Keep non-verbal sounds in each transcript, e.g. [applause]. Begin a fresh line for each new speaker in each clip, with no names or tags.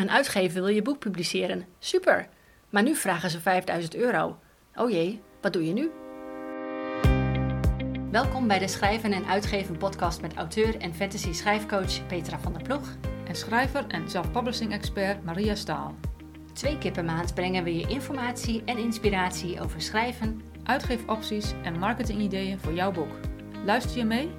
Een uitgever wil je boek publiceren. Super! Maar nu vragen ze 5000 euro. Oh jee, wat doe je nu? Welkom bij de Schrijven en Uitgeven podcast met auteur en fantasy schrijfcoach Petra van der Ploeg.
En schrijver en zelfpublishing expert Maria Staal.
Twee keer per maand brengen we je informatie en inspiratie over schrijven,
Uitgeefopties en marketingideeën voor jouw boek. Luister je mee?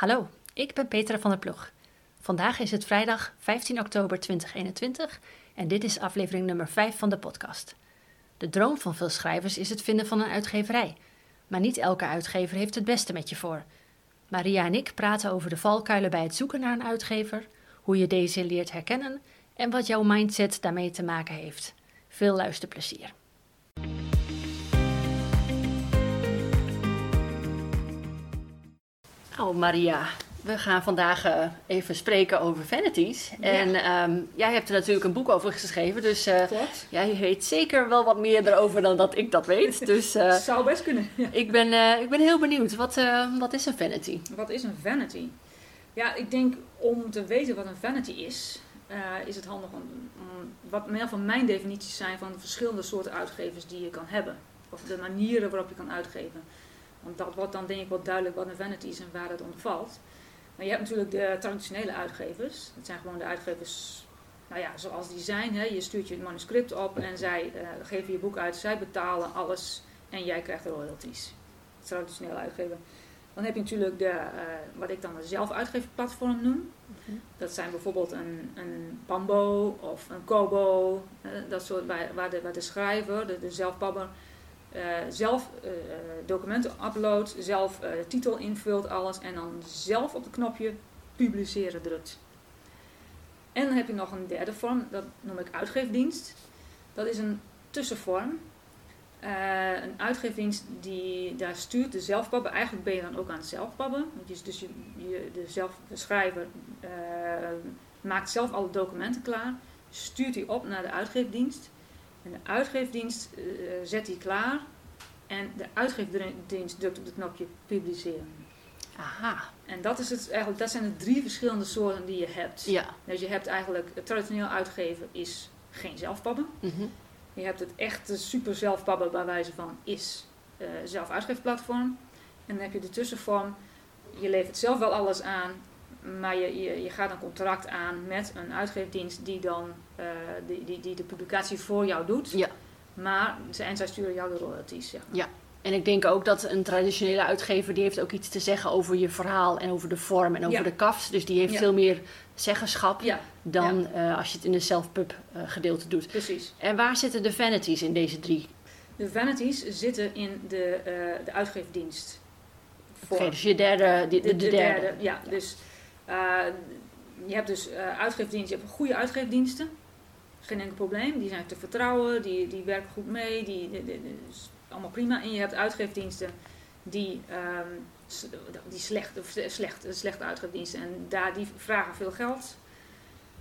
Hallo, ik ben Petra van der Ploeg. Vandaag is het vrijdag 15 oktober 2021 en dit is aflevering nummer 5 van de podcast. De droom van veel schrijvers is het vinden van een uitgeverij. Maar niet elke uitgever heeft het beste met je voor. Maria en ik praten over de valkuilen bij het zoeken naar een uitgever, hoe je deze leert herkennen en wat jouw mindset daarmee te maken heeft. Veel luisterplezier. Oh Maria, we gaan vandaag uh, even spreken over vanities.
Ja.
En um, jij hebt er natuurlijk een boek over geschreven, dus uh, jij weet zeker wel wat meer erover dan dat ik dat weet. [laughs] Dus uh,
Zou best kunnen. Ja.
ik, ben, ik ben heel benieuwd, wat, wat is een vanity?
Wat is een vanity? Ja, ik denk om te weten wat een vanity is, is het handig om, om wat meer van mijn definities zijn van de verschillende soorten uitgevers die je kan hebben. Of de manieren waarop je kan uitgeven. Want dat wordt dan denk ik wel duidelijk wat een vanity is en waar het onder valt. Maar je hebt natuurlijk de traditionele uitgevers. Dat zijn gewoon de uitgevers nou ja, zoals die zijn. Hè. Je stuurt je het manuscript op en zij uh, geven je boek uit. Zij betalen alles en jij krijgt de royalties. Traditionele uitgever. Dan heb je natuurlijk de, uh, wat ik dan een zelfuitgeverplatform noem.
Mhm.
Dat zijn bijvoorbeeld een, een Pambo of een Kobo. Uh, dat soort waar, waar, de, waar de schrijver, de, de zelfpabber, uh, zelf uh, documenten uploadt, zelf uh, de titel invult, alles en dan zelf op het knopje publiceren drukt. En dan heb je nog een derde vorm, dat noem ik uitgeefdienst. Dat is een tussenvorm. een uitgeefdienst die daar stuurt de zelfpabber. Eigenlijk ben je dan ook aan het zelfpabben. Dus je, je, de, zelf, de schrijver maakt zelf alle documenten klaar, stuurt die op naar de uitgeefdienst. En de uitgeefdienst uh, zet die klaar en de uitgeefdienst drukt op het knopje publiceren.
Aha.
En dat, is het, eigenlijk, dat zijn de drie verschillende soorten die je hebt.
Ja.
Dus je hebt eigenlijk, het traditioneel uitgeven is geen zelfpabben.
Mm -hmm.
Je hebt het echte super zelfpabben bij wijze van is uh, zelfuitgeefplatform. En dan heb je de tussenvorm, je levert zelf wel alles aan, maar je, je, je, gaat een contract aan met een uitgeefdienst die dan uh, die, die, die de publicatie voor jou doet.
Ja.
Maar en zij sturen jou de royalties. Zeg maar.
Ja. En ik denk ook dat een traditionele uitgever die heeft ook iets te zeggen over je verhaal en over de vorm en over
Ja.
de kaft. Dus die heeft
Ja.
veel meer zeggenschap
Ja,
dan eh, als je het in een self-pub eh, gedeelte doet.
precies.
En waar zitten de vanities in deze drie?
De vanities zitten in de, de uitgeefdienst.
Oké, dus je derde, de, de, de derde.
Ja, dus je hebt dus uh, uitgeefdiensten, je hebt goede uitgeefdiensten. Geen enkel probleem, die zijn te vertrouwen, die, die werken goed mee, die, die, die, is allemaal prima. En je hebt uitgeefdiensten die, um, die slecht, of slecht, slechte uitgeefdiensten en daar, die vragen veel geld.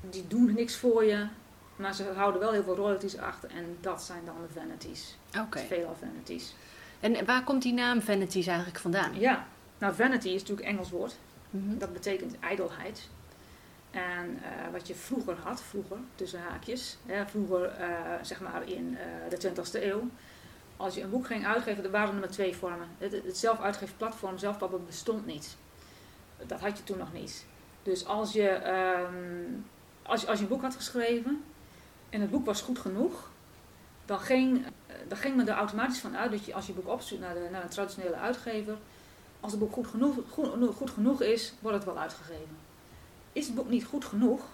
Die doen niks voor je, maar ze houden wel heel veel royalties achter en dat zijn dan de vanities.
Oké. Okay.
Veelal vanities.
En waar komt die naam vanities eigenlijk vandaan?
Ja, nou vanity is natuurlijk een Engels woord.
Mhm.
Dat betekent ijdelheid. En uh, wat je vroeger had, vroeger, tussen haakjes, hè, vroeger uh, zeg maar in uh, de 20e eeuw, als je een boek ging uitgeven, er waren er maar twee vormen. Het, het zelfuitgeefplatform, zelfpabber bestond niet. Dat had je toen nog niet. Dus als je, um, als, als je een boek had geschreven en het boek was goed genoeg, dan ging, dan ging men er automatisch van uit dat je als je boek opzoekt naar, de, naar een traditionele uitgever, als het boek goed genoeg, goed, genoeg is, wordt het wel uitgegeven. Is het boek niet goed genoeg,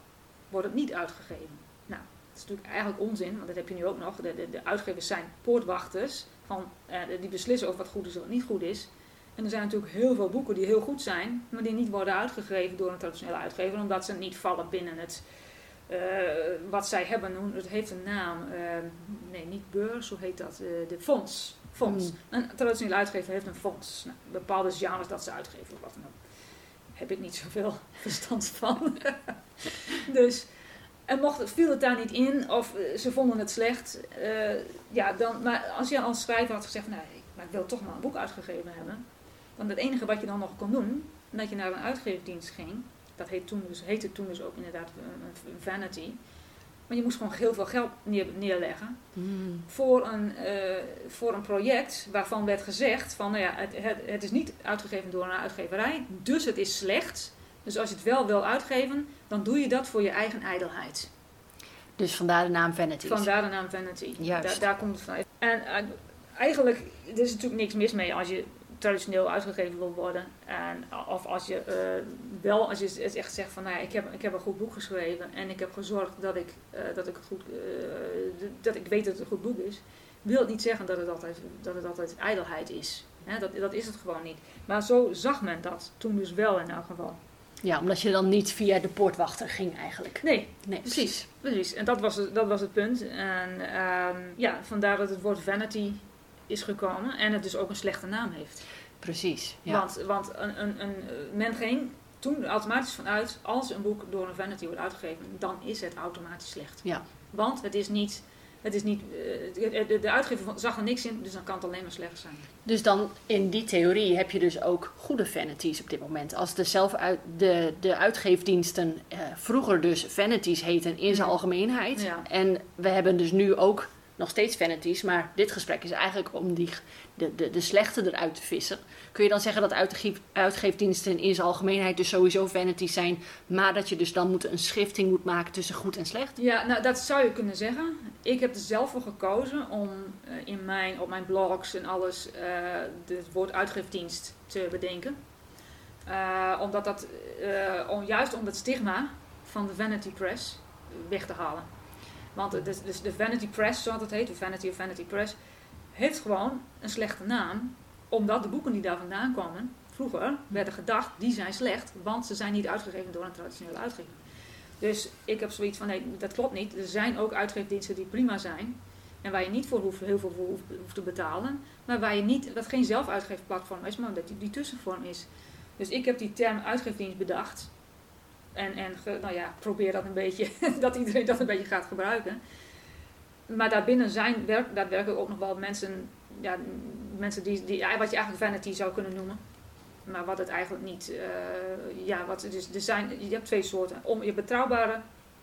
wordt het niet uitgegeven. Nou, dat is natuurlijk eigenlijk onzin, want dat heb je nu ook nog. De, de, uitgevers zijn poortwachters, van, eh, die beslissen over wat goed is en wat niet goed is. En er zijn natuurlijk heel veel boeken die heel goed zijn, maar die niet worden uitgegeven door een traditionele uitgever, omdat ze niet vallen binnen het, uh, wat zij hebben. Het heeft een naam, uh, nee, niet beurs, hoe heet dat? De fonds. Fonds. Mm. Een traditionele uitgever heeft een fonds. Nou, bepaalde genres dat ze uitgeven, wat dan ook heb ik niet zoveel [laughs] verstand van. [laughs] dus, en mocht, viel het daar niet in of uh, ze vonden het slecht, uh, ja, dan, maar als je als schrijver had gezegd, nee, maar ik wil toch maar een boek uitgegeven hebben, Want het enige wat je dan nog kon doen, dat je naar een uitgeverdienst ging. Dat heet toen dus, heette toen dus ook inderdaad een een vanity. Maar je moest gewoon heel veel geld neer, neerleggen
Hmm.
voor een, eh, voor een project waarvan werd gezegd van nou ja, het, het, het is niet uitgegeven door een uitgeverij, dus het is slecht. Dus als je het wel wil uitgeven, dan doe je dat voor je eigen ijdelheid.
Dus vandaar de naam Vanity.
Vandaar de naam Vanity.
Juist.
Daar, daar komt het vanuit. En eh, eigenlijk, er is natuurlijk niks mis mee als je traditioneel uitgegeven wil worden. En, of als je eh, wel, als je echt zegt van, nou ja, ik heb, ik heb een goed boek geschreven en ik heb gezorgd dat ik, eh, dat ik, goed, eh, dat ik weet dat het een goed boek is. Wil het niet zeggen dat het altijd, dat het altijd ijdelheid is. Dat, dat is het gewoon niet. Maar zo zag men dat toen dus wel in elk geval.
Ja, omdat je dan niet via de poortwachter ging eigenlijk.
Nee,
Nee,
Precies, precies. En dat was het, dat was het punt. En ehm, ja, vandaar dat het woord vanity is gekomen en het dus ook een slechte naam heeft.
Precies. Ja.
Want, want een, een, een, men ging toen automatisch vanuit, als een boek door een vanity wordt uitgegeven, dan is het automatisch slecht.
Ja.
Want het is niet, het is niet eh, de, uitgever zag er niks in, dus dan kan het alleen maar slecht zijn.
Dus dan in die theorie heb je dus ook goede vanities op dit moment. Als de, zelf uit, de, de uitgeefdiensten eh, vroeger dus vanities heten in zijn
Ja.
algemeenheid.
Ja.
En we hebben dus nu ook nog steeds vanities. Maar dit gesprek is eigenlijk om die, de, de, de slechte eruit te vissen. Kun je dan zeggen dat uitgeef, uitgeefdiensten in zijn algemeenheid dus sowieso vanities zijn. Maar dat je dus dan moet een schifting moet maken tussen goed en slecht?
Ja, nou dat zou je kunnen zeggen. Ik heb er zelf voor gekozen om eh, in mijn, op mijn blogs en alles eh, het woord uitgeefdienst te bedenken. Eh, omdat dat, juist om dat stigma van de Vanity Press weg te halen. Want dus de Vanity Press, zoals het heet, de Vanity of Vanity Press, heeft gewoon een slechte naam. Omdat de boeken die daar vandaan kwamen, vroeger werden gedacht, die zijn slecht, want ze zijn niet uitgegeven door een traditionele uitgever. Dus ik heb zoiets van, nee, dat klopt niet. Er zijn ook uitgeefdiensten die prima zijn. En waar je niet voor hoeft, heel veel hoeft te betalen. Maar waar je niet, dat geen zelfuitgeefplatform is, maar dat die, die tussenvorm is. Dus ik heb die term uitgeefdienst bedacht. En, en nou ja, probeer dat een beetje, [laughs] dat iedereen dat een beetje gaat gebruiken. Maar daarbinnen zijn werk, daadwerkelijk ook nog wel mensen, ja, mensen die, die, wat je eigenlijk vanity zou kunnen noemen. Maar wat het eigenlijk niet, eh, ja, wat het is, er zijn, je hebt twee soorten. Om, je betrouwbare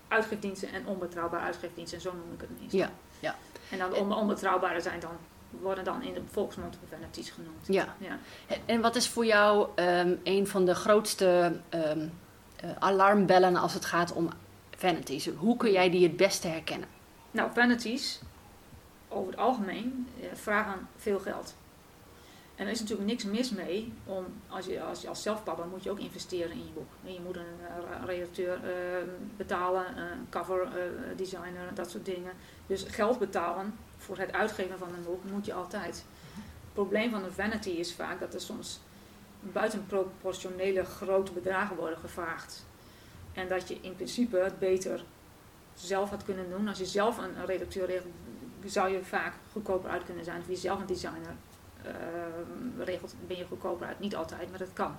uitgeefdiensten en onbetrouwbare uitgeefdiensten. En zo noem ik het meestal.
Ja, ja.
En dan de on- onbetrouwbare zijn dan, worden dan in de volksmond vanities genoemd.
Ja.
Ja.
En wat is voor jou ehm, een van de grootste ehm, eh, alarmbellen als het gaat om vanities? Hoe kun jij die het beste herkennen?
Nou, vanities, over het algemeen, eh, vragen veel geld. En er is natuurlijk niks mis mee om, als je als, je zelfpapa moet je ook investeren in je boek. Je moet een eh, redacteur eh, betalen, een cover eh, designer, dat soort dingen. Dus geld betalen voor het uitgeven van een boek moet je altijd. Het probleem van een vanity is vaak dat er soms buitenproportionele grote bedragen worden gevraagd. En dat je in principe het beter zelf had kunnen doen. Als je zelf een, een redacteur regelt, zou je vaak goedkoper uit kunnen zijn. Als je zelf een designer eh, regelt, ben je goedkoper uit. Niet altijd, maar dat kan.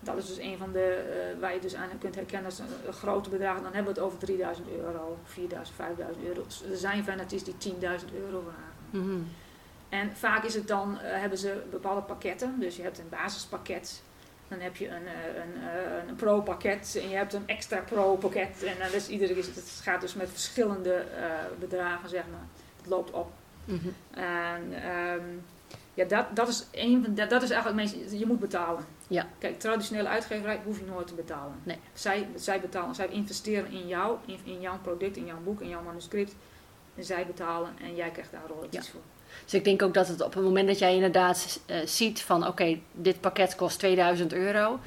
Dat is dus een van de, eh, waar je dus aan kunt herkennen als een, grote bedragen. Dan hebben we het over 3000 euro, 4000, 5000 euro. Dus er zijn vanities die 10.000 euro vragen.
Mhm.
En vaak is het dan, eh, hebben ze bepaalde pakketten. Dus je hebt een basispakket. Dan heb je een, eh, een, eh, een pro-pakket en je hebt een extra pro-pakket. En dan is iedere keer, het gaat dus met verschillende bedragen, zeg maar. Het loopt op.
Mhm.
En ehm, ja, dat, dat, is een, van- dat, dat is eigenlijk meest, je moet betalen.
Ja.
Kijk, traditionele uitgeverij hoef je nooit te betalen.
Nee.
Zij, zij betalen, zij investeren in jou, in, in jouw product, in jouw boek, in jouw manuscript. En zij betalen en jij krijgt daar royalties voor.
Dus ik denk ook dat het op het moment dat jij inderdaad eh, ziet van oké, dit pakket kost 2000 euro.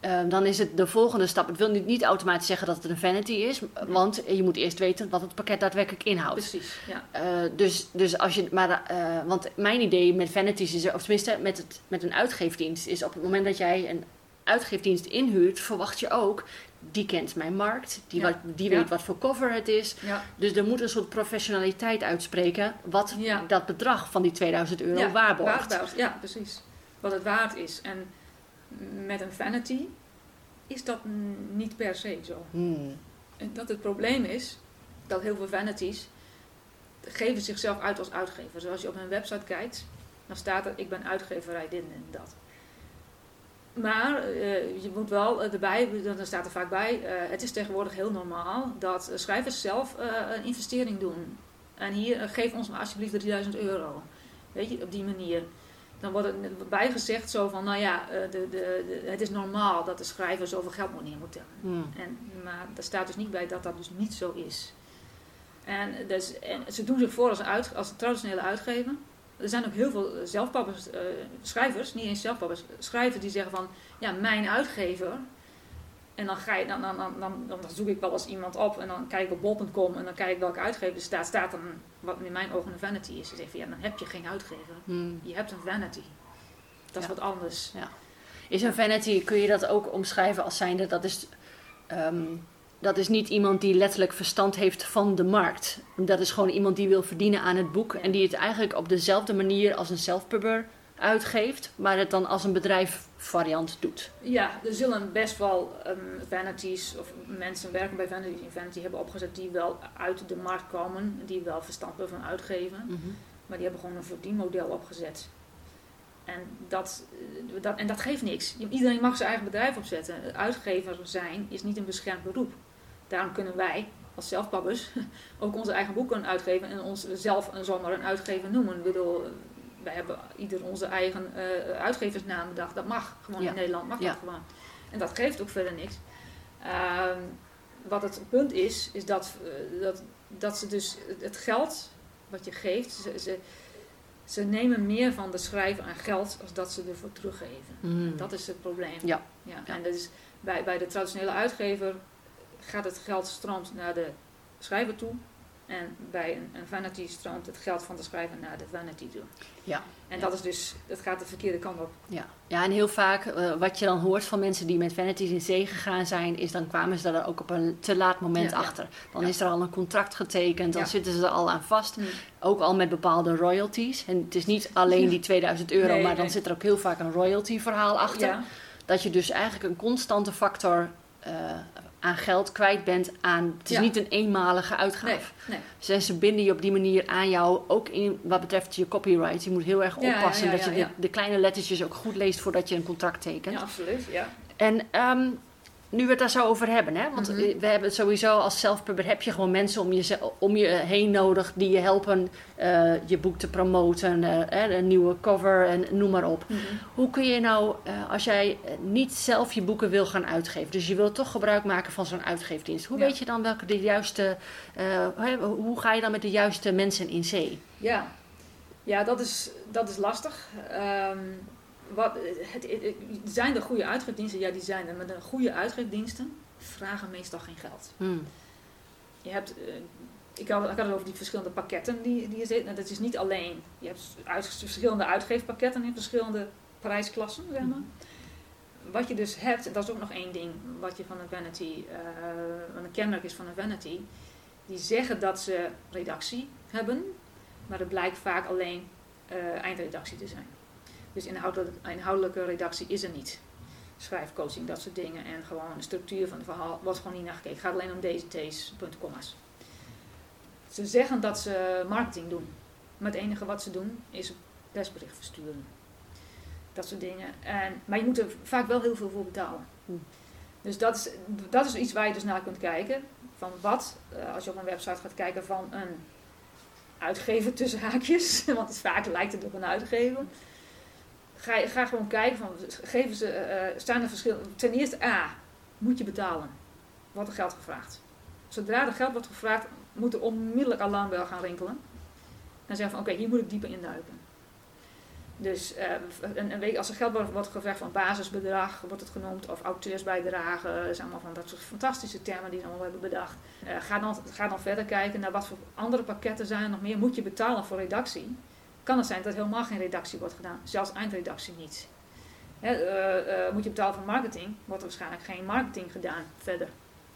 eh, dan is het de volgende stap. Het wil niet, niet automatisch zeggen dat het een vanity is, want je moet eerst weten wat het pakket daadwerkelijk inhoudt.
Precies, ja.
Eh, dus, dus als je, maar, eh, want mijn idee met vanities is, of tenminste met, het, met een uitgeefdienst, is op het moment dat jij een uitgeefdienst inhuurt, verwacht je ook, die kent mijn markt, die,
Ja.
wat, die
Ja.
weet wat voor cover het is.
ja.
Dus er moet een soort professionaliteit uitspreken wat dat bedrag van die 2000 euro waarborgt.
Ja, precies. Wat het waard is. En met een vanity is dat niet per se zo.
Hmm.
En dat het probleem is dat heel veel vanities geven zichzelf uit als uitgever. Zoals je op hun website kijkt, dan staat er ik ben uitgeverij dit en dat. Maar uh, je moet wel erbij, dan staat er vaak bij, uh, het is tegenwoordig heel normaal dat schrijvers zelf een investering doen. En hier, geef ons maar alsjeblieft 3000 euro. Weet je, op die manier. Dan wordt er bijgezegd zo van, nou ja, de, de, de, het is normaal dat de schrijver zoveel geld moet neer moeten. Hmm. En, maar er staat dus niet bij dat dat dus niet zo is. En, dus, en ze doen zich voor als, uit, als een traditionele uitgever. Er zijn ook heel veel zelfpappers, uh, schrijvers, niet eens zelfpappers, schrijvers die zeggen van, ja, mijn uitgever. En dan, ga je, dan, dan, dan, dan, dan zoek ik wel eens iemand op en dan kijk ik op bol.com en dan kijk ik welke uitgever er staat. Staat dan wat in mijn ogen een vanity is. Dus even, ja, dan heb je geen uitgever. Hmm. Je hebt een vanity. Dat is wat anders.
Ja. Is een vanity, kun je dat ook omschrijven als zijnde, dat is... Um, dat is niet iemand die letterlijk verstand heeft van de markt. Dat is gewoon iemand die wil verdienen aan het boek. En die het eigenlijk op dezelfde manier als een self-pubber uitgeeft. Maar het dan als een bedrijf variant doet.
Ja, er zullen best wel um, vanities of mensen werken bij Vanity, Vanity hebben opgezet die wel uit de markt komen. Die wel verstand hebben van uitgeven. Mhm. Maar die hebben gewoon een verdienmodel opgezet. En dat, dat, en dat geeft niks. Iedereen mag zijn eigen bedrijf opzetten. Uitgever zijn is niet een beschermd beroep. Daarom kunnen wij als zelfpappers [laughs] ook onze eigen boeken uitgeven en ons zelf een zomaar een uitgever noemen. Ik bedoel, wij hebben ieder onze eigen uh, uitgeversnaam bedacht. Dat mag gewoon in Nederland, mag dat gewoon. En dat geeft ook verder niks. Ehm, wat het punt is, is dat, uh, dat, dat ze dus het geld wat je geeft, ze, ze, ze, nemen meer van de schrijver aan geld als dat ze ervoor teruggeven. Mm. Dat is het probleem. Ja. Ja. En dat is bij, bij de traditionele uitgever gaat het geld stroomt naar de schrijver toe. En bij een, een, vanity stroomt het geld van de schrijver naar de vanity toe. Ja. En dat is dus, dat gaat de verkeerde kant op.
Ja, ja en heel vaak uh, wat je dan hoort van mensen die met vanities in zee gegaan zijn, is dan kwamen ze daar ook op een te laat moment achter. Dan is er al een contract getekend, dan zitten ze er al aan vast. Mm. Ook al met bepaalde royalties. En het is niet alleen die 2000 euro, maar dan zit er ook heel vaak een royalty verhaal achter. Dat je dus eigenlijk een constante factor uh, aan geld kwijt bent aan. Het is niet een eenmalige uitgave. Nee, nee. ze binden je op die manier aan jou, ook in wat betreft je copyright. Je moet heel erg oppassen dat je de, de, kleine lettertjes ook goed leest voordat je een contract tekent.
Ja, absoluut. Ja.
En um, nu we het daar zo over hebben, hè? want mhm. we hebben het sowieso als zelfpubber heb je gewoon mensen om je, om je heen nodig die je helpen uh, je boek te promoten, uh, een nieuwe cover en noem maar op. Mhm. Hoe kun je nou, uh, als jij niet zelf je boeken wil gaan uitgeven, dus je wilt toch gebruik maken van zo'n uitgeefdienst, hoe weet je dan welke de juiste, hoe ga je dan met de juiste mensen in zee?
Ja, ja dat, is, dat is lastig. Um, wat, het, het, zijn er goede uitgeefdiensten? Ja, die zijn er. Maar de goede uitgeefdiensten vragen meestal geen geld. Hmm. Je hebt, uh, ik, had, ik had het over die verschillende pakketten die, die je zit. Nou, dat is niet alleen. Je hebt uit, verschillende uitgeefpakketten in verschillende prijsklassen, zeg maar. Hmm. Wat je dus hebt, dat is ook nog één ding wat je van een vanity, uh, een kenmerk is van een vanity. Die zeggen dat ze redactie hebben, maar het blijkt vaak alleen uh, eindredactie te zijn. Dus inhoudelijke, inhoudelijke redactie is er niet. Schrijfcoaching, dat soort dingen. En gewoon de structuur van het verhaal wordt gewoon niet naar gekeken. Het gaat alleen om deze, deze punten, commas. Ze zeggen dat ze marketing doen. Maar het enige wat ze doen is een persbericht versturen. Dat soort dingen. En, maar je moet er vaak wel heel veel voor betalen. Hm. Dus dat is, dat is iets waar je dus naar kunt kijken. Van wat, eh, als je op een website gaat kijken van een uitgever tussen haakjes. [laughs] Want het vaak lijkt het op een uitgever ga, ga gewoon kijken van, geven ze, uh, staan er verschillen. Ten eerste, A, moet je betalen. Wordt er geld gevraagd. Zodra er geld wordt gevraagd, moet er onmiddellijk alarmbel gaan rinkelen. En zeggen van, oké, hier moet ik dieper induiken. Dus uh, een, een week, als er geld wordt, gevraagd van basisbedrag, wordt het genoemd, of auteursbijdrage, dat is allemaal van dat soort fantastische termen die ze allemaal hebben bedacht. Ga, dan, ga dan verder kijken naar wat voor andere pakketten zijn er nog meer. Moet je betalen voor redactie? Kan het zijn dat helemaal geen redactie wordt gedaan, zelfs eindredactie niet. He, uh, uh, moet je betalen voor marketing, wordt er waarschijnlijk geen marketing gedaan verder.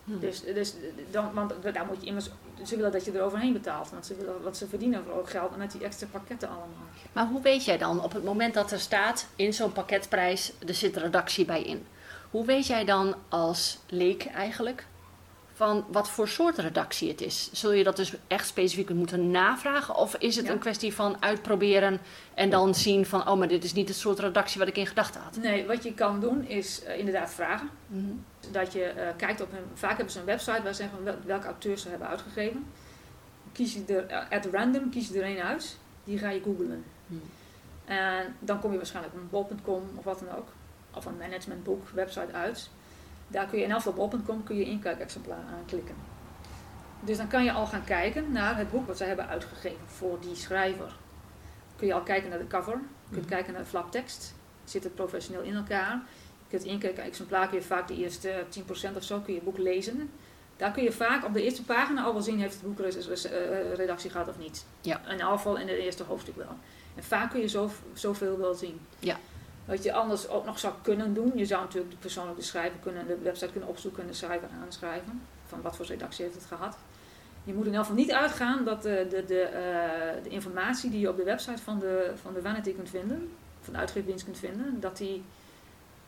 Hmm. Dus, dus dan, want daar moet je immers, ze willen dat je er overheen betaalt, want ze, willen, wat ze verdienen voor geld en met die extra pakketten allemaal.
Maar hoe weet jij dan op het moment dat er staat in zo'n pakketprijs, er zit redactie bij in? Hoe weet jij dan als leek eigenlijk van wat voor soort redactie het is. Zul je dat dus echt specifiek moeten navragen? Of is het
Ja.
een kwestie van uitproberen en dan zien van... oh, maar dit is niet het soort redactie wat ik in gedachten had?
Nee, wat je kan doen is eh, inderdaad vragen.
Mhm.
Dat je eh, kijkt op hun, vaak hebben ze een website waar ze zeggen wel- welke auteurs ze hebben uitgegeven. Kies je er, eh, at random kies je er een uit, die ga je googlen.
Mhm.
En dan kom je waarschijnlijk op een bol.com of wat dan ook, of een managementboek website uit. Daar kun je in elk geval bol.com kun je inkijkexemplaar aanklikken. Dus dan kan je al gaan kijken naar het boek wat ze hebben uitgegeven voor die schrijver. Kun je al kijken naar de cover, je kunt
Mhm.
kijken naar de flaptekst. Zit het professioneel in elkaar? Je kunt inkijken, exemplaar kun je vaak de eerste 10% of zo kun je boek lezen. Daar kun je vaak op de eerste pagina al wel zien heeft het boek res- eh, redactie gehad of niet.
Ja.
In ieder geval in het eerste hoofdstuk wel. En vaak kun je zo, zoveel wel zien.
Ja.
Wat je anders ook nog zou kunnen doen, je zou natuurlijk de persoonlijk de schrijver kunnen, de website kunnen opzoeken en de schrijver aanschrijven. Van wat voor redactie heeft het gehad. Je moet in ieder geval niet uitgaan dat de, de, de, eh, de informatie die je op de website van de, van de Vanity kunt vinden, van de uitgeefdienst kunt vinden, dat die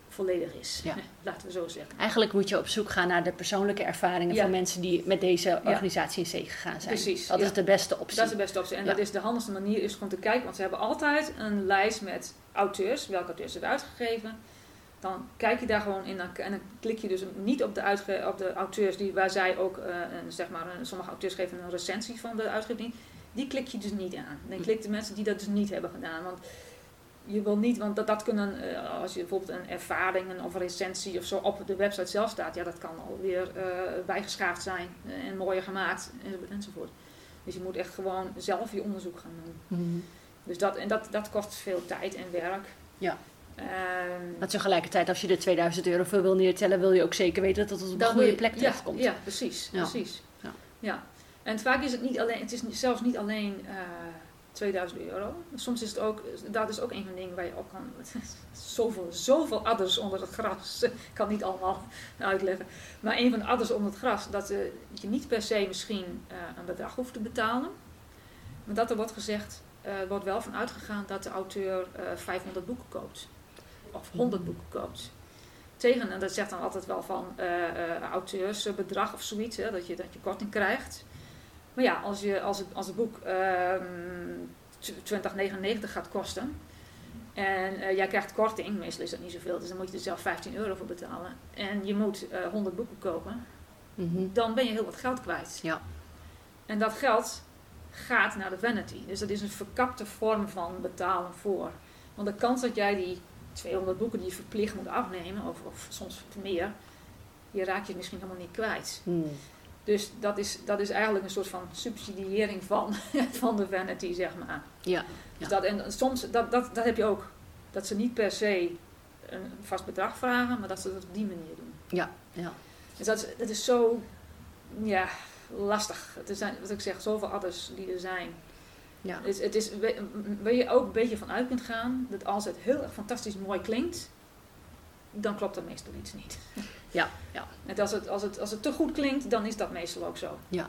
volledig is.
Ja. [laughs]
Laten we zo zeggen.
Eigenlijk moet je op zoek gaan naar de persoonlijke ervaringen
Ja.
van mensen die met deze organisatie in zee gegaan zijn.
Precies,
Dat
ja.
is de beste optie.
Dat is de beste optie. En dat is de handigste manier is gewoon te kijken, want ze hebben altijd een lijst met auteurs, welke auteurs hebben uitgegeven. Dan kijk je daar gewoon in en dan klik je dus niet op de, op de auteurs die, waar zij ook, eh, een, zeg maar, een, sommige auteurs geven een recensie van de uitgeving. Die klik je dus niet aan. Dan klik de mensen die dat dus niet hebben gedaan. Want je wil niet, want dat, dat kunnen, eh, als je bijvoorbeeld een ervaring of een recensie of zo op de website zelf staat, ja, dat kan alweer eh bijgeschaafd zijn en mooier gemaakt en- enzovoort. Dus je moet echt gewoon zelf je onderzoek gaan doen.
Mhm.
Dus dat, en dat, dat kost veel tijd en werk.
Ja.
Ehm,
Maar tegelijkertijd, als je er 2000 euro voor wil neertellen, wil je ook zeker weten dat het op een goede
je-
plek terechtkomt.
Ja, precies.
Ja.
precies.
Ja.
Ja. En vaak is het niet alleen, het is zelfs niet alleen eh 2000 euro. Soms is het ook, dat is ook een van de dingen waar je ook kan, [laughs] zoveel, zoveel adders onder het gras. Ik kan niet allemaal uitleggen. Maar een van de adders onder het gras, dat eh, je niet per se misschien eh, een bedrag hoeft te betalen. Maar dat er wordt gezegd, wordt wel van uitgegaan dat de auteur eh 500 boeken koopt. Of 100 boeken koopt. Tegen, en dat zegt dan altijd wel van eh eh, auteursbedrag of zoiets, hè, dat, je, dat je korting krijgt. Maar ja, als, je, als, het, als het boek ehm 20,99 gaat kosten en eh, jij krijgt korting, meestal is dat niet zoveel, dus dan moet je er zelf 15 euro voor betalen. En je moet eh 100 boeken kopen,
Mhm.
dan ben je heel wat geld kwijt.
Ja.
En dat geld gaat naar de vanity. Dus dat is een verkapte vorm van betalen voor. Want de kans dat jij die 200 boeken die je verplicht moet afnemen, of, of soms meer, je raakt je misschien helemaal niet kwijt.
Mhm.
Dus dat is, dat is eigenlijk een soort van subsidiëring van, [laughs] van de vanity, zeg maar.
Ja,
Dus
ja.
dat, en soms, dat, dat, dat heb je ook. Dat ze niet per se een vast bedrag vragen, maar dat ze dat op die manier doen.
Ja, ja.
Dus dat is, dat is zo ja, lastig. Er zijn, wat ik zeg, zoveel adders die er zijn.
ja.
Het, het is, waar je ook een beetje van uit kunt gaan, dat als het heel erg fantastisch mooi klinkt, dan klopt er meestal iets niet.
Ja, ja.
En als het, als, het, als het te goed klinkt, dan is dat meestal ook zo. Ja.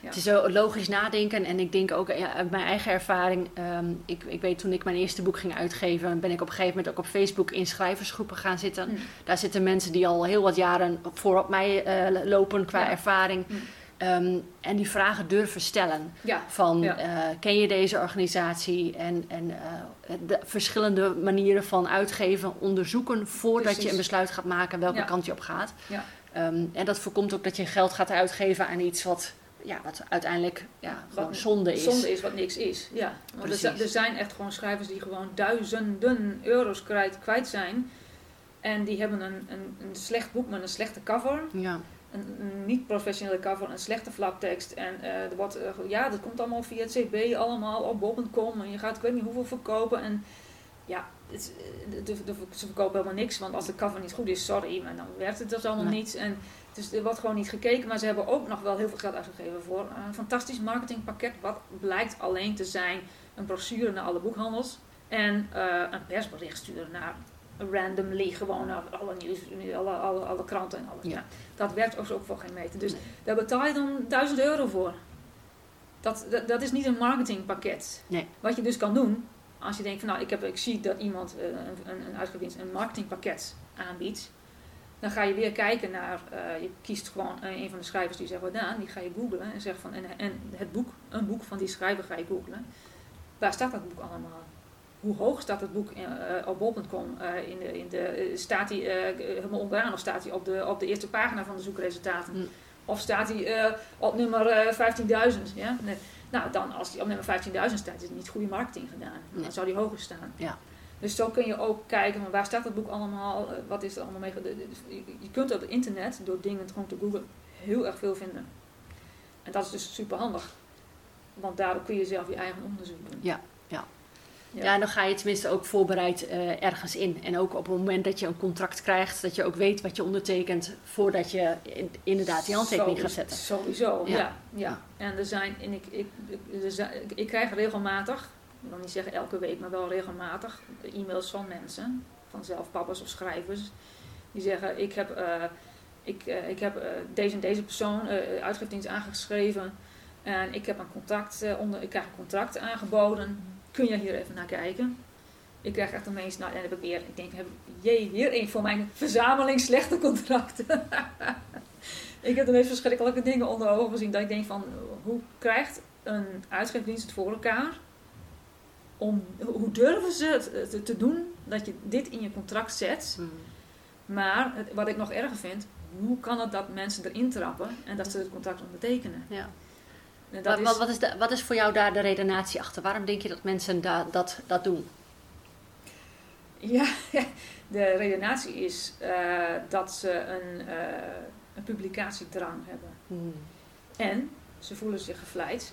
Het is zo logisch nadenken en ik denk ook ja, uit mijn eigen ervaring. ehm, ik, ik weet toen ik mijn eerste boek ging uitgeven, ben ik op een gegeven moment ook op Facebook in schrijversgroepen gaan zitten.
Mm.
Daar zitten mensen die al heel wat jaren voorop mij eh, lopen qua
Ja.
ervaring.
Mm.
Ehm, en die vragen durven stellen.
Ja,
Van
Ja.
eh, ken je deze organisatie en, en eh, de verschillende manieren van uitgeven onderzoeken voordat
Precies.
je een besluit gaat maken welke
Ja.
kant je op gaat.
Ja.
Ehm, en dat voorkomt ook dat je geld gaat uitgeven aan iets wat, ja, wat uiteindelijk ja, gewoon
Wat
zonde is.
zonde is wat niks is. Ja. Want er, er zijn echt gewoon schrijvers die gewoon duizenden euro's kwijt, kwijt zijn. En die hebben een, een, een slecht boek met een slechte cover.
Ja,
een, een niet professionele cover, een slechte flaptekst. En eh, er wordt, eh, ja, dat komt allemaal via het CB, allemaal op bol.com. En je gaat ik weet niet hoeveel verkopen. En ja, het, eh, de, de- ze verkopen helemaal niks. Want als de cover niet goed is, sorry, maar dan werkt het dus allemaal
Nee.
niet. En dus er wordt gewoon niet gekeken. Maar ze hebben ook nog wel heel veel geld uitgegeven voor een fantastisch marketingpakket. Wat blijkt alleen te zijn een brochure naar alle boekhandels. En een persbericht sturen naar randomly gewoon naar alle nieuws, alle, alle, alle kranten en alles.
Ja.
Dat werkt ook, ook voor geen meter. Dus
Nee.
daar betaal je dan 1000 euro voor. Dat, dat, dat is niet een marketingpakket.
Nee.
Wat je dus kan doen, als je denkt van nou, ik, heb, ik zie dat iemand, eh, een, een, een marketingpakket aanbiedt. Dan ga je weer kijken naar, eh, je kiest gewoon een, een van de schrijvers die zegt wat aan, die ga je googlen en zegt van, en, en het boek, een boek van die schrijver ga je googlen. Waar staat dat boek allemaal? Hoe hoog staat het boek in, eh, op bol.com? Eh, in de, in de, eh, staat hij helemaal onderaan of staat hij op de, op de eerste pagina van de zoekresultaten?
Mm.
Of staat hij op nummer eh, 15.000? Ja? Nee. Nou, dan als hij op nummer 15.000 staat, is het niet goede marketing gedaan.
Nee.
Dan zou hij hoger staan.
Ja.
Dus zo kun je ook kijken van waar staat het boek allemaal, wat is er allemaal mee. Je kunt op het internet door dingen gewoon te googlen heel erg veel vinden. En dat is dus super handig. Want daardoor kun je zelf je eigen onderzoek doen.
Ja, ja.
Ja.
Dan ga je tenminste ook voorbereid eh, ergens in. En ook op het moment dat je een contract krijgt, dat je ook weet wat je ondertekent voordat je in- inderdaad die handtekening gaat
Sowieso-
zetten.
Sowieso,
Ja.
ja. ja, En er zijn, en ik, ik, ik, er zijn- ik, ik krijg regelmatig, ik wil niet zeggen elke week, maar wel regelmatig e-mails van mensen, van zelfpappers of schrijvers, die zeggen: Ik heb, eh, ik, eh, ik heb deze en deze persoon eh uitgifdienst aangeschreven en ik heb een contract eh, onder, ik krijg een contract aangeboden. Kun je hier even naar kijken? Ik krijg echt meest, nou, en dan heb ik weer, ik denk, heb, jee, weer een van mijn verzameling slechte contracten. [laughs] ik heb de meest verschrikkelijke dingen onder ogen gezien. Dat ik denk van, hoe krijgt een uitgeefdienst het voor elkaar? Om, hoe durven ze het te, te doen dat je dit in je contract zet?
Hmm.
Maar het- wat ik nog erger vind, hoe kan het dat mensen erin trappen en dat ze het contract ondertekenen?
Ja. Wat, wat, wat, is de, wat is voor jou daar de redenatie achter? Waarom denk je dat mensen da, dat, dat doen? [laughs]
Ja, de redenatie is eh, dat ze een, eh, een publicatiedrang hebben.
Hmm.
En ze voelen zich gevleid.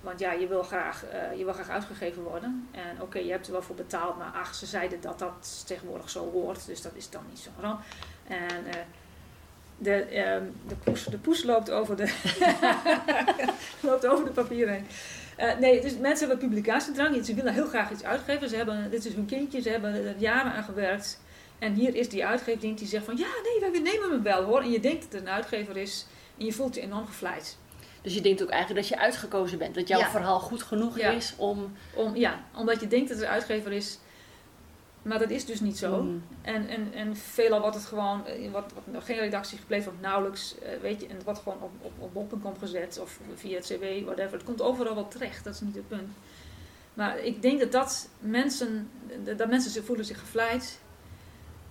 Want ja, je wil graag, eh, je wil graag uitgegeven worden. En oké, je hebt er wel voor betaald, maar ach, ze zeiden dat dat tegenwoordig zo hoort. Dus dat is dan niet zo ramp. En de, ehm, de, poes, de poes loopt over de, [laughs] loopt over de papieren heen. Eh, nee, dus mensen hebben publicatiedrang. Ze willen heel graag iets uitgeven. Ze hebben, dit is hun kindje, ze hebben er jaren aan gewerkt. En hier is die uitgeefdienst die zegt van... Ja, nee, wij nemen hem wel hoor. En je denkt dat het een uitgever is. En je voelt je enorm gevleid.
Dus je denkt ook eigenlijk dat je uitgekozen bent. Dat jouw
Ja.
verhaal goed genoeg
Ja.
is om...
Om, ja, omdat je denkt dat het een uitgever is. Maar dat is dus niet zo.
Hmm.
En, en, en veelal wordt het gewoon, eh, wordt nog geen redactie gepleegd, wordt nauwelijks, eh, weet je, en het wordt gewoon op, op, op bol.com gezet of via het CW, whatever. Het komt overal wel terecht, dat is niet het punt. Maar ik denk dat dat mensen, dat mensen zich voelen zich gevleid.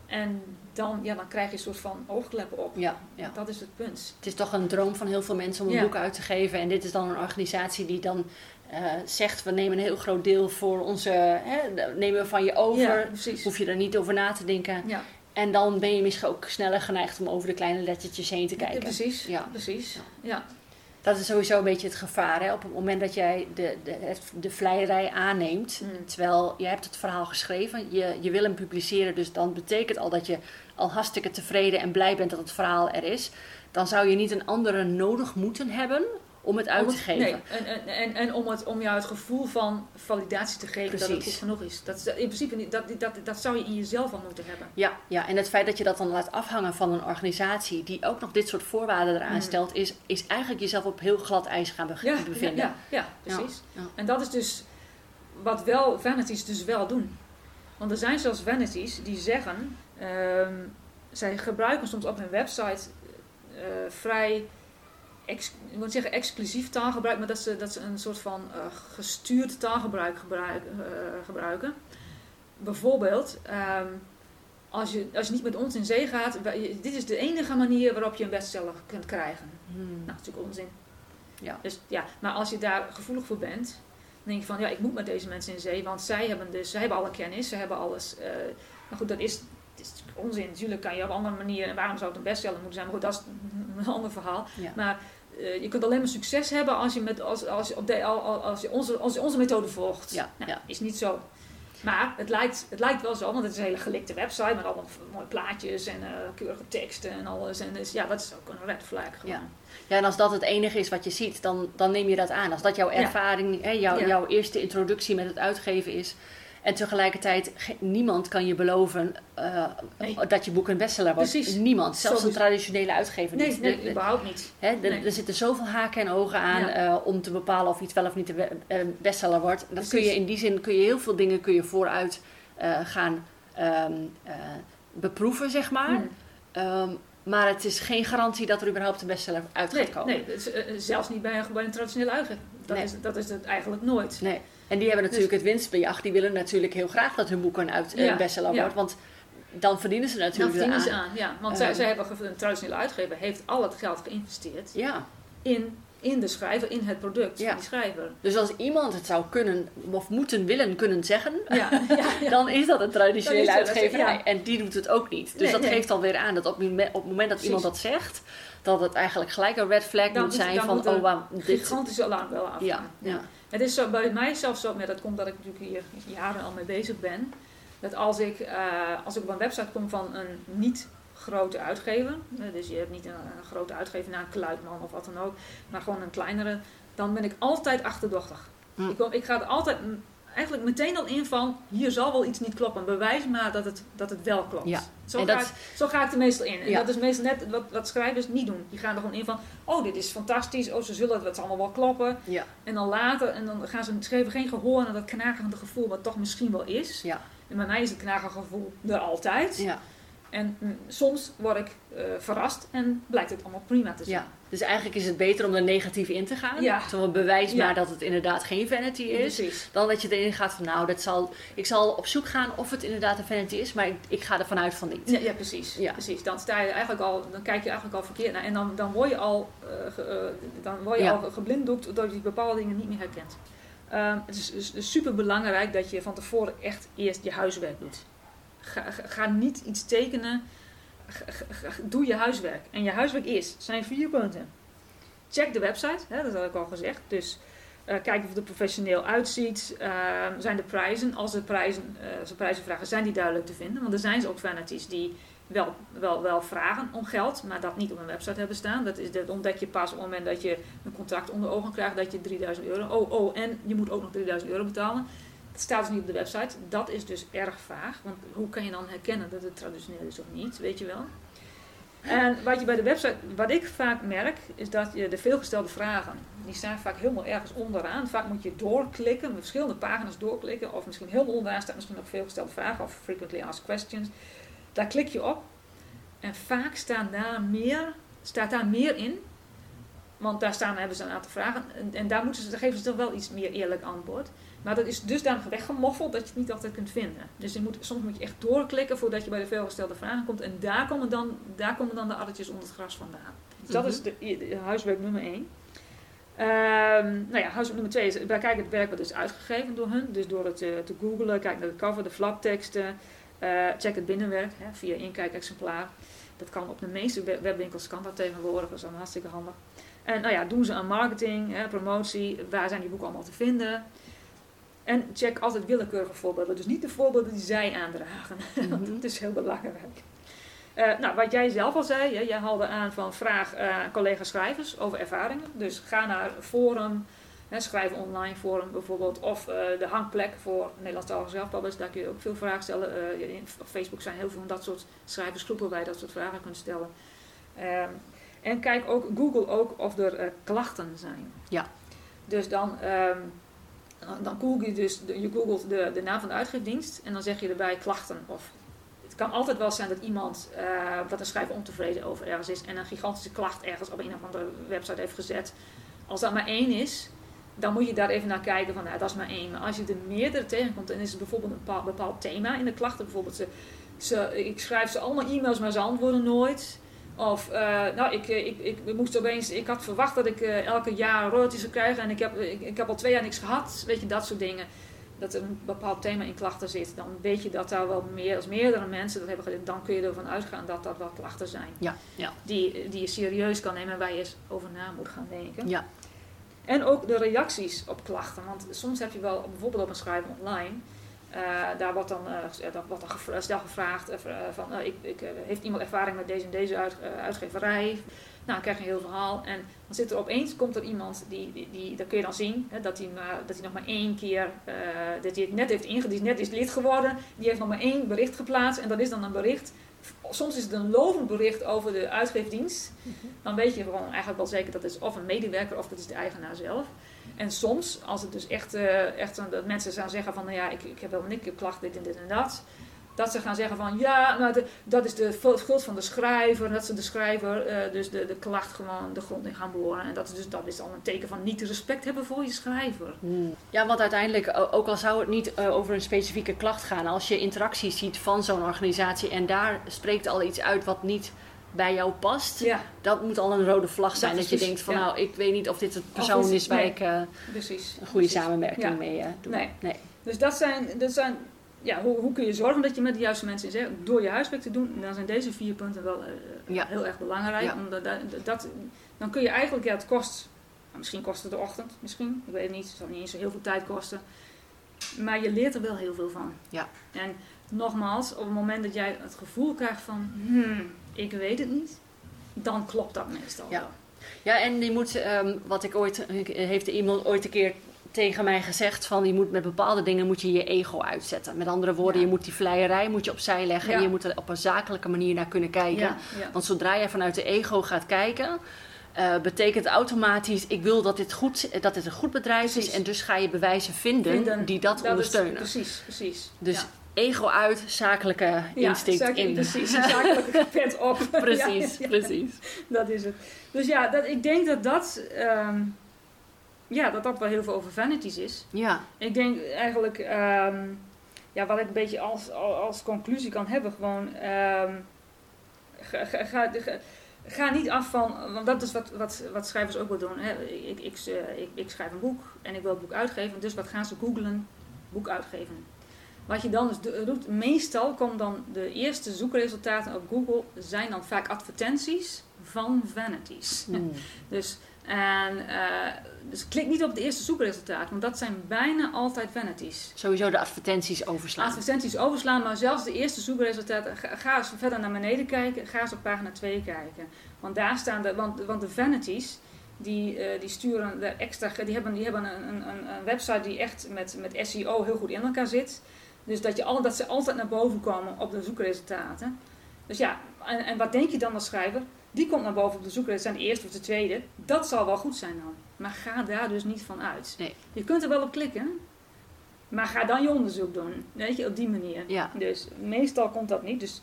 En dan, ja, dan krijg je een soort van oogkleppen op.
Ja, ja.
Dat is het punt.
Het is toch een droom van heel veel mensen om een
Ja.
boek uit te geven. En dit is dan een organisatie die dan eh, zegt... we nemen een heel groot deel voor onze... Hè, nemen we van je over.
Ja.
Hoef je er niet over na te denken.
Ja,
En dan ben je misschien ook sneller geneigd om over de kleine lettertjes heen te
ja,
kijken.
precies.
Ja.
precies. Ja.
Dat is sowieso een beetje het gevaar. Hè? Op het moment dat jij de, de, de vleierij aanneemt,
Mm.
terwijl je hebt het verhaal geschreven, je, je wil hem publiceren, dus dan betekent al dat je al hartstikke tevreden en blij bent dat het verhaal er is. Dan zou je niet een andere nodig moeten hebben om het uit
Om
te geven.
Nee, en, en, en, en om, het, om jou het gevoel van validatie te geven dat het
Precies.
goed genoeg is. Dat, is- in principe niet, dat, dat, dat zou je in jezelf al moeten hebben.
Ja, ja, en het feit dat je dat dan laat afhangen van een organisatie die ook nog dit soort voorwaarden eraan
Mm.
stelt, is, is eigenlijk jezelf op heel glad ijs gaan be-
Ja,
bevinden.
ja, ja, precies.
Ja, ja.
En dat is dus wat wel vanities dus wel doen. Want er zijn zelfs vanities die zeggen, ehm, zij gebruiken soms op hun website eh, vrij, ex, ik moet zeggen exclusief taalgebruik, maar dat ze, dat ze een soort van eh, gestuurd taalgebruik gebruik, eh, gebruiken. Bijvoorbeeld, ehm, als, je, als je niet met ons in zee gaat, wij- dit is de enige manier waarop je een bestseller kunt krijgen.
Hmm.
Nou, dat is natuurlijk onzin.
Ja.
Dus, ja, maar als je daar gevoelig voor bent, dan denk je van ja, ik moet met deze mensen in zee, want zij hebben dus, zij hebben alle kennis, ze hebben alles. eh, maar goed, dat is, het is onzin. Natuurlijk kan je op andere manier, en waarom zou het een bestseller moeten zijn? Maar goed, dat is een [laughs] ander verhaal.
Ja.
Maar eh, je kunt alleen maar succes hebben als je, met, als, als je, op de, al- al- als je, onze, als je onze methode volgt.
Ja,
Nou,
ja.
Is niet zo. Maar het lijkt, het lijkt wel zo, want het is een hele gelikte website met allemaal mooie plaatjes en eh, keurige teksten en alles. En dus ja, dat is ook een red flag gewoon.
Ja. Ja, en als dat het enige is wat je ziet, dan, dan neem je dat aan. Als dat jouw
Ja.
ervaring, hè, jouw,
Ja.
jouw eerste introductie met het uitgeven is. En tegelijkertijd, ge- niemand kan je beloven eh,
Nee.
dat je boek een bestseller wordt.
Precies.
Niemand, zelfs een
Sowieso.
traditionele uitgever
Nee,
niet.
nee, überhaupt niet.
hè,
nee.
Er zitten zoveel haken en ogen aan
Ja.
eh, om te bepalen of iets wel of niet een be- een bestseller wordt. Dat kun je in die zin kun je heel veel dingen kun je vooruit eh, gaan ehm, eh, beproeven, zeg maar.
Hmm.
Ehm, maar het is geen garantie dat er überhaupt een bestseller uit gaat
Nee,
komen.
nee zelfs niet bij een, bij een traditionele uitgever. Dat, is, dat is het eigenlijk nooit.
Nee. En die hebben natuurlijk het winstbejag. Die willen natuurlijk heel graag dat hun boek een, uit, een
Ja,
bestseller wordt. Want dan verdienen ze
Dan
natuurlijk
verdienen ze
eraan.
aan, ja. Want
Eh.
zij, zij hebben, een traditionele uitgever heeft al het geld geïnvesteerd
Ja.
in, in de schrijver, in het product
Ja.
van die schrijver.
Dus als iemand het zou kunnen of moeten willen kunnen zeggen,
Ja, [laughs]
dan is dat een traditionele
Dan is dat-
uitgeverij.
ja.
En die doet het ook niet. Dus
Nee,
dat
nee.
geeft alweer aan dat op, het moment- op het moment dat
Precies.
iemand dat zegt, dat het eigenlijk gelijk een red flag
Dan
moet zijn
dan
van,
moet
oh
Een
dit...
gigantische alarmbel afgaan.
Ja, ja.
Het is zo, bij mij zelfs zo, maar dat komt dat ik natuurlijk hier jaren al mee bezig ben. Dat als ik, eh, als ik op een website kom van een niet grote uitgever, eh, dus je hebt niet een, een grote uitgever naar een Kluitman of wat dan ook, maar gewoon een kleinere, dan ben ik altijd achterdochtig.
Hm.
Ik, kom- ik ga altijd eigenlijk meteen al in van, hier zal wel iets niet kloppen. Bewijs maar dat het, dat het wel klopt.
Ja.
Zo,
En
ga
dat-
ik, zo ga ik er meestal in. En
Ja.
dat is meestal net wat, wat schrijvers niet doen. Die gaan er gewoon in van, oh dit is fantastisch, oh ze zullen het allemaal wel kloppen.
Ja,
En dan later, en dan gaan ze geven geen gehoor aan dat knagende gevoel, wat toch misschien wel is.
ja,
En bij mij is het knagende gevoel er altijd.
ja,
En mm, soms word ik eh, verrast en blijkt het allemaal prima te zijn.
ja. Dus eigenlijk is het beter om er negatief in te gaan.
Ja.
Zo bewijs
Ja.
maar dat het inderdaad geen vanity is.
Precies.
Dan dat je erin gaat van, nou, dat zal, ik zal op zoek gaan of het inderdaad een vanity is, maar ik, ik ga ervan uit van niet.
Ja, ja, precies. Precies. Dan, sta je eigenlijk al, dan kijk je eigenlijk al verkeerd naar. En dan, dan word je al, eh, ge- eh, dan word je al geblinddoekt doordat je bepaalde dingen niet meer herkent. Ehm, het is, is, is super belangrijk dat je van tevoren echt eerst je huiswerk doet. Ga, ga niet iets tekenen. Doe je huiswerk. En je huiswerk is, zijn vier punten. Check de website, hè, dat had ik al gezegd. Dus eh, kijk of het er professioneel uitziet. Ehm, zijn de prijzen, als er prijzen, eh, als prijzen vragen, zijn die duidelijk te vinden? Want er zijn ze ook vanities die wel, wel, wel vragen om geld, maar dat niet op een website hebben staan. Dat, is, dat ontdek je pas op het moment dat je een contract onder ogen krijgt dat je 3000 euro. Oh, oh, en je moet ook nog 3000 euro betalen. Dat staat dus niet op de website. Dat is dus erg vaag. Want hoe kan je dan herkennen dat het traditioneel is of niet? Weet je wel? En wat je bij de website, wat ik vaak merk, is dat je de veelgestelde vragen, die staan vaak helemaal ergens onderaan. Vaak moet je doorklikken, met verschillende pagina's doorklikken, of misschien helemaal onderaan staat misschien nog veelgestelde vragen, of frequently asked questions. Daar klik je op en vaak staan daar meer, staat daar meer in, want daar staan, hebben ze een aantal vragen en, en daar, moeten ze, geven ze toch wel iets meer eerlijk antwoord. Maar dat is dusdanig weggemoffeld dat je het niet altijd kunt vinden. Dus je moet, soms moet je echt doorklikken voordat je bij de veelgestelde vragen komt. En daar komen dan, daar komen dan de addertjes onder het gras vandaan. Dus dat
Mhm.
is de, de huiswerk nummer 1. nou ja, huiswerk nummer 2 is, kijken het werk wat is uitgegeven door hun. Dus door het eh, te googlen, kijk naar de cover, de flapteksten. eh, check het binnenwerk hè, via inkijkexemplaar. Dat kan op de meeste web- webwinkels kan dat tegenwoordig, dat is allemaal hartstikke handig. En nou ja, doen ze aan marketing, hè, promotie, waar zijn die boeken allemaal te vinden? En check altijd willekeurige voorbeelden. Dus niet de voorbeelden die zij aandragen. [laughs]
Mhm.
dat is heel belangrijk. Eh, nou, wat jij zelf al zei, hè, jij haalde aan van vraag eh, aan collega-schrijvers over ervaringen. Dus ga naar forum, hè, schrijf online forum bijvoorbeeld. Of eh, de hangplek voor Nederlandstalige zelfpublishers. Daar kun je ook veel vragen stellen. Eh, in- op Facebook zijn heel veel van dat soort schrijversgroepen waar je dat soort vragen kunt stellen. Ehm, en kijk ook, Google ook of er eh, klachten zijn.
Ja.
Dus dan, dan- google je dus, je googelt de, de naam van de uitgeefdienst en dan zeg je erbij klachten. Of het kan altijd wel zijn dat iemand, eh, dat een schrijver ontevreden over ergens is en een gigantische klacht ergens op een of andere website heeft gezet. Als dat maar één is, dan moet je daar even naar kijken van, nou, dat is maar één. Maar als je er meerdere tegenkomt en is er bijvoorbeeld een bepaald, bepaald thema in de klachten, bijvoorbeeld ze, ze, ik schrijf ze allemaal e-mails, maar ze antwoorden nooit. Of, eh, nou, ik, eh, ik, ik, moest opeens, ik had verwacht dat ik eh, elke jaar royalties zou krijgen en ik heb, ik, ik heb al twee jaar niks gehad. Weet je, dat soort dingen. Dat er een bepaald thema in klachten zit. Dan weet je dat daar wel meer, als meerdere mensen dat hebben gedaan. Dan kun je ervan uitgaan dat dat wel klachten zijn.
Ja, ja,
Die, die je serieus kan nemen en waar je eens over na moet gaan denken.
ja.
En ook de reacties op klachten. Want soms heb je wel, bijvoorbeeld op een schrijven online, daar wordt dan, eh, wordt dan stel gevraagd eh, van, eh, ik, ik, eh, heeft iemand ervaring met deze en deze uit, eh, uitgeverij? Nou, dan krijg je een heel verhaal. En dan zit er opeens, komt er iemand, die, die, die dat kun je dan zien, hè, dat, hij dat hij nog maar één keer, eh, dat hij het net heeft ingediend, net is lid geworden, die heeft nog maar één bericht geplaatst. En dat is dan een bericht, soms is het een lovend bericht over de uitgeefdienst. Dan weet je gewoon eigenlijk wel zeker dat het is of een medewerker of dat is de eigenaar zelf. En soms, als het dus echt, eh, echt dat mensen gaan zeggen van, nou ja, ik, ik heb wel een klacht, dit en dit en dat. Dat ze gaan zeggen van ja, nou, dat is de schuld van de schrijver. Dat ze de schrijver eh, dus de, de klacht gewoon de grond in gaan boren. En dat is, dus, dat is al een teken van niet respect hebben voor je schrijver.
Ja, want uiteindelijk, ook al zou het niet eh, over een specifieke klacht gaan, als je interacties ziet van zo'n organisatie en daar spreekt al iets uit wat niet bij jou past,
Ja,
dat moet al een rode vlag zijn.
Dat
je
dus-
denkt van
ja.
nou, ik weet niet of dit het persoon is waar
nee.
ik eh,
precies.
een goede
Precies.
samenwerking
Ja.
mee eh, doe.
Nee.
nee.
Dus dat zijn, dat zijn ja, hoe, hoe kun je zorgen dat je met de juiste mensen in zee- Door je huiswerk te doen, dan zijn deze vier punten wel eh, heel erg belangrijk. Omdat dat, dat, dan kun je eigenlijk, ja, het kost, nou, misschien kost het de ochtend, misschien, ik weet het niet, het zal niet eens zo heel veel tijd kosten. Maar je leert er wel heel veel van.
Ja.
En nogmaals, op het moment dat jij het gevoel krijgt van, hmm, ik weet het niet, dan klopt dat meestal
Ja.
wel.
Ja, en die moet, ehm, wat ik ooit, heeft iemand ooit een keer tegen mij gezegd van je moet met bepaalde dingen moet je je ego uitzetten. Met andere woorden,
Ja.
je moet die vleierij moet je opzij leggen
Ja.
en je moet er op een zakelijke manier naar kunnen kijken. Want zodra je vanuit de ego gaat kijken, eh, betekent automatisch ik wil dat dit, goed, dat dit een goed bedrijf
Precies.
is en dus ga je bewijzen vinden,
Vinden,
die dat,
Dat is-
ondersteunen.
precies, precies.
Dus
ja.
Ego uit, zakelijke instinct
zaak-
in.
Precies, zakelijke [laughs] pet op.
precies, [laughs]
Ja, ja,
precies. [laughs]
dat is het. Dus ja, dat, ik denk dat dat, ehm, ja, dat dat wel heel veel over vanities is.
Ja,
Ik denk eigenlijk, ehm, ja, wat ik een beetje als, als conclusie kan hebben, gewoon, ehm, ga, ga, ga, ga- ga niet af van, want dat is wat, wat, wat schrijvers ook wel doen. Hè. Ik, ik, eh, ik, ik schrijf een boek en ik wil het boek uitgeven, dus wat gaan ze googlen? Boek uitgeven. Wat je dan dus do- doet, meestal komen dan de eerste zoekresultaten op Google, zijn dan vaak advertenties van vanities.
Hmm. [laughs]
Dus, en, eh, dus klik niet op het eerste zoekresultaat, want dat zijn bijna altijd vanities.
sowieso de advertenties overslaan.
Advertenties overslaan, maar zelfs de eerste zoekresultaten, ga, ga eens verder naar beneden kijken, ga eens op pagina 2 kijken. Want daar staan de, want, want de vanities, die, eh, die sturen extra, die hebben, die hebben een, een, een een website die echt met, met SEO heel goed in elkaar zit. Dus dat, je al, dat ze altijd naar boven komen op de zoekresultaten. Dus ja, en, en wat denk je dan als schrijver? Die komt naar boven op de zoekresultaten, de eerste of de tweede. Dat zal wel goed zijn dan. Maar ga daar dus niet van uit.
Nee.
Je kunt er wel op klikken, maar ga dan je onderzoek doen. Weet je, op die manier.
Ja,
Dus meestal komt dat niet. Dus,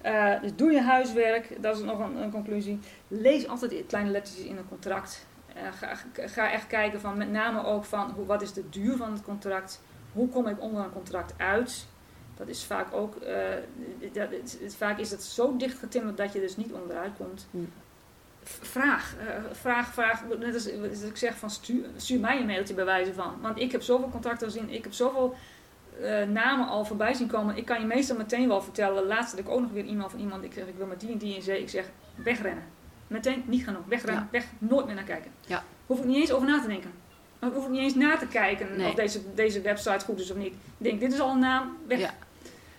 eh, dus doe je huiswerk, dat is nog een, een conclusie. Lees altijd die kleine lettertjes in een contract. Eh, ga, ga echt kijken van met name ook van hoe, wat is de duur van het contract. Hoe kom ik onder een contract uit? Dat is vaak ook, eh, dat, het- het- vaak is het zo dicht getimmerd dat je dus niet onderuit komt. V- Vraag, eh, vraag, vraag. Net als als ik zeg van stuur, stuur mij een mailtje bij wijze van. Want ik heb zoveel contracten gezien, ik heb zoveel eh, namen al voorbij zien komen. Ik kan je meestal meteen wel vertellen. Laatst had ik ook nog weer e-mail van iemand. Ik zeg, ik wil met die en die in zee. Ik zeg, wegrennen. Meteen, niet gaan doen. Wegrennen, weg, nooit meer naar kijken.
Ja.
Hoef ik niet eens over na te denken. Hoef ik niet eens na te kijken
Nee.
of deze, deze website goed is of niet. Ik denk, dit is al een naam, weg.
Ja.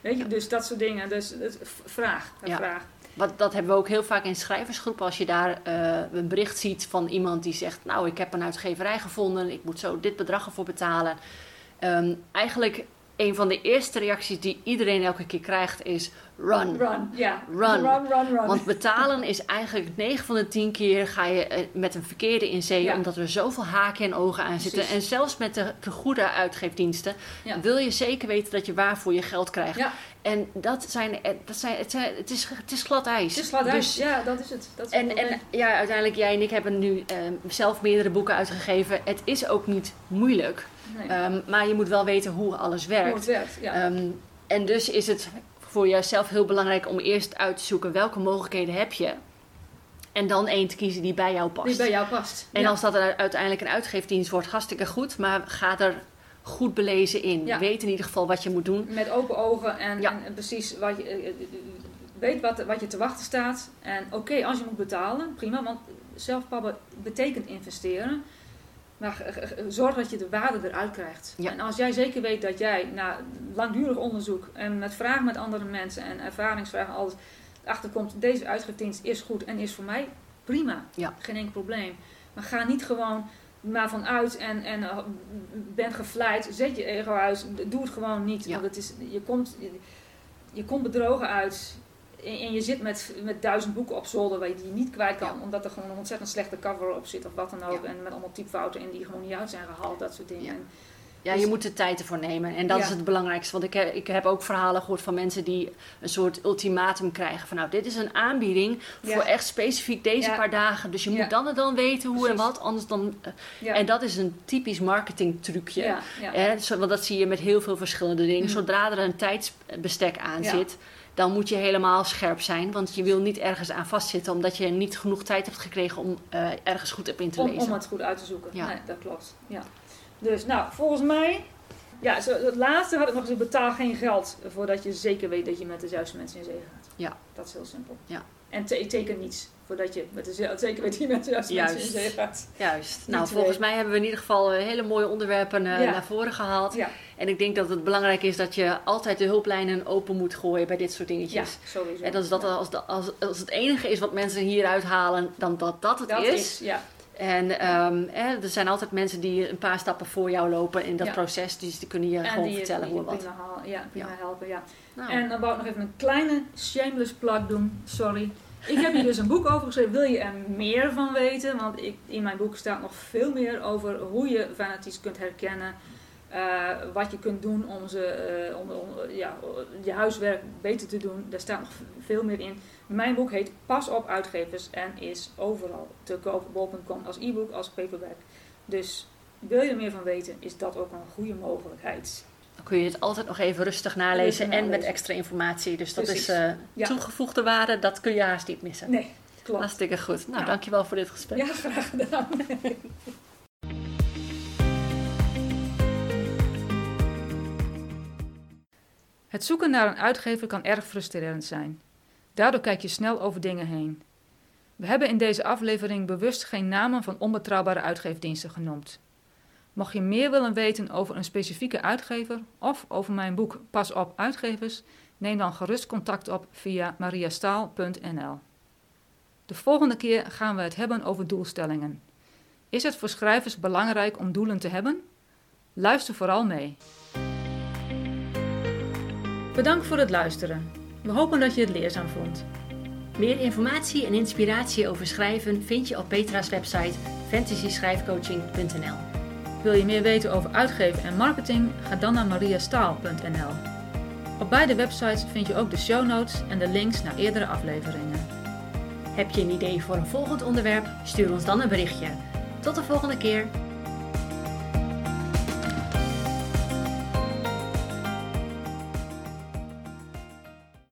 Weet je,
Ja.
dus dat soort dingen. Dus het- vraag,
Ja.
vraag.
Wat, dat hebben we ook heel vaak in schrijversgroepen. Als je daar eh, een bericht ziet van iemand die zegt... nou, ik heb een uitgeverij gevonden, ik moet zo dit bedrag ervoor betalen. Ehm, eigenlijk een van de eerste reacties die iedereen elke keer krijgt is... run.
Run, ja.
Run.
Run, run, run.
Want betalen is eigenlijk 9 van de 10 keer ga je eh, met een verkeerde in zee,
Ja.
omdat er zoveel haken en ogen aan zitten.
Precies.
En zelfs met de, de goede uitgeefdiensten
Ja.
wil je zeker weten dat je waar voor je geld krijgt.
Ja.
En dat zijn, eh, dat zijn, het, zijn, het, is, het is glad ijs.
Het is glad ijs.
Dus-
ja, dat is het. Dat is het
en,
probleem.
en ja, uiteindelijk, jij en ik hebben nu eh, zelf meerdere boeken uitgegeven. Het is ook niet moeilijk,
nee.
Ehm, maar je moet wel weten hoe alles werkt.
Hoe het werkt, ja.
Ehm, en dus is het voor jezelf heel belangrijk om eerst uit te zoeken welke mogelijkheden heb je. En dan één te kiezen die bij jou past.
die bij jou past.
En
Ja.
als dat er uiteindelijk een uitgeefdienst wordt, hartstikke goed. Maar ga er goed belezen in.
Ja.
Weet in ieder geval wat je moet doen.
Met open ogen en,
Ja.
en, en precies wat je, eh, eh, weet wat, wat je te wachten staat. En oké, als je moet betalen, prima. Want zelfpabben betekent investeren. Maar zorg dat je de waarde eruit krijgt.
Ja.
En als jij zeker weet dat jij na langdurig onderzoek en met vragen met andere mensen en ervaringsvragen alles achterkomt, deze uitgeefdienst is goed en is voor mij prima.
Ja.
Geen enkel probleem. Maar ga niet gewoon maar vanuit en, en eh, ben gevleid, zet je ego uit, doe het gewoon niet.
Ja.
Want het is, je, komt, je, je komt bedrogen uit en, je zit met, met duizend boeken op zolder waar je die niet kwijt kan,
Ja.
omdat er gewoon een ontzettend slechte cover op zit of wat dan ook.
Ja.
en met allemaal typfouten in die gewoon niet uit zijn gehaald, dat soort dingen.
Ja.
Dus-
je moet de tijd ervoor nemen. En dat
Ja.
is het belangrijkste. Want ik heb, ik heb ook verhalen gehoord van mensen die een soort ultimatum krijgen. Van nou, dit is een aanbieding
Ja.
voor echt specifiek deze
Ja.
paar dagen. Dus je moet dan en dan weten hoe en wat. Anders dan... eh. En dat is een typisch marketing trucje. Hè, want dat zie je met heel veel verschillende dingen.
Mm.
Zodra er een tijdsbestek aan
Ja.
zit, dan moet je helemaal scherp zijn. Want je wil niet ergens aan vastzitten, omdat je niet genoeg tijd hebt gekregen om eh, ergens goed op in te
om,
lezen.
om het goed uit te zoeken.
Ja.
Nee, dat klopt. Ja. Dus nou, volgens mij, ja, zo, het laatste had ik nog gezegd, betaal geen geld voordat je zeker weet dat je met de juiste mensen in zee gaat.
Ja.
Dat is heel simpel.
Ja.
En te- teken niets voordat je met de, zeker je met de juiste
Juist.
mensen in zee gaat.
Juist.
Die
Nou, volgens mij hebben we in ieder geval eh, hele mooie onderwerpen eh,
Ja.
naar voren gehaald.
Ja,
En ik denk dat het belangrijk is dat je altijd de hulplijnen open moet gooien bij dit soort
ja,
dingetjes.
sowieso.
En dat is dat
Ja.
als, als, als het enige is wat mensen hieruit halen, dan dat dat het
Dat
is.
is, ja.
En ehm, er zijn altijd mensen die een paar stappen voor jou lopen in dat
Ja.
proces. Dus die kunnen je
en
gewoon
die,
vertellen
die
hoe en wat.
prima, haal- ja, prima
Ja.
helpen, ja.
Nou,
En dan wou ik nog even een kleine shameless plug doen. Sorry. Ik heb hier dus een boek over geschreven. Wil je er meer van weten? Want ik, in mijn boek staat nog veel meer over hoe je vanities kunt herkennen. eh, wat je kunt doen om, ze, eh, om, om, ja, je huiswerk beter te doen. Daar staat nog veel meer in. Mijn boek heet Pas op uitgevers en is overal te koop op bol.com als e-book, als paperback. Dus wil je er meer van weten, is dat ook een goede mogelijkheid.
Dan kun je het altijd nog even rustig nalezen en met extra informatie. Dus dat
Precies.
is eh,
Ja.
toegevoegde waarde, dat kun je haast niet missen.
Nee, klopt.
Hartstikke goed. Nou,
Nou.
dankjewel voor dit gesprek.
Ja, graag gedaan. [laughs] Het zoeken naar een uitgever kan erg frustrerend zijn. Daardoor kijk je snel over dingen heen. We hebben in deze aflevering bewust geen namen van onbetrouwbare uitgeefdiensten genoemd. Mocht je meer willen weten over een specifieke uitgever of over mijn boek Pas op uitgevers, neem dan gerust contact op via mariastaal.nl. De volgende keer gaan we het hebben over doelstellingen. Is het voor schrijvers belangrijk om doelen te hebben? Luister vooral mee. Bedankt voor het luisteren. We hopen dat je het leerzaam vond.
Meer informatie en inspiratie over schrijven vind je op Petra's website fantasyschrijfcoaching.nl.
Wil je meer weten over uitgeven en marketing? Ga dan naar mariastaal.nl. Op beide websites vind je ook de show notes en de links naar eerdere afleveringen.
Heb je een idee voor een volgend onderwerp? Stuur ons dan een berichtje. Tot de volgende keer.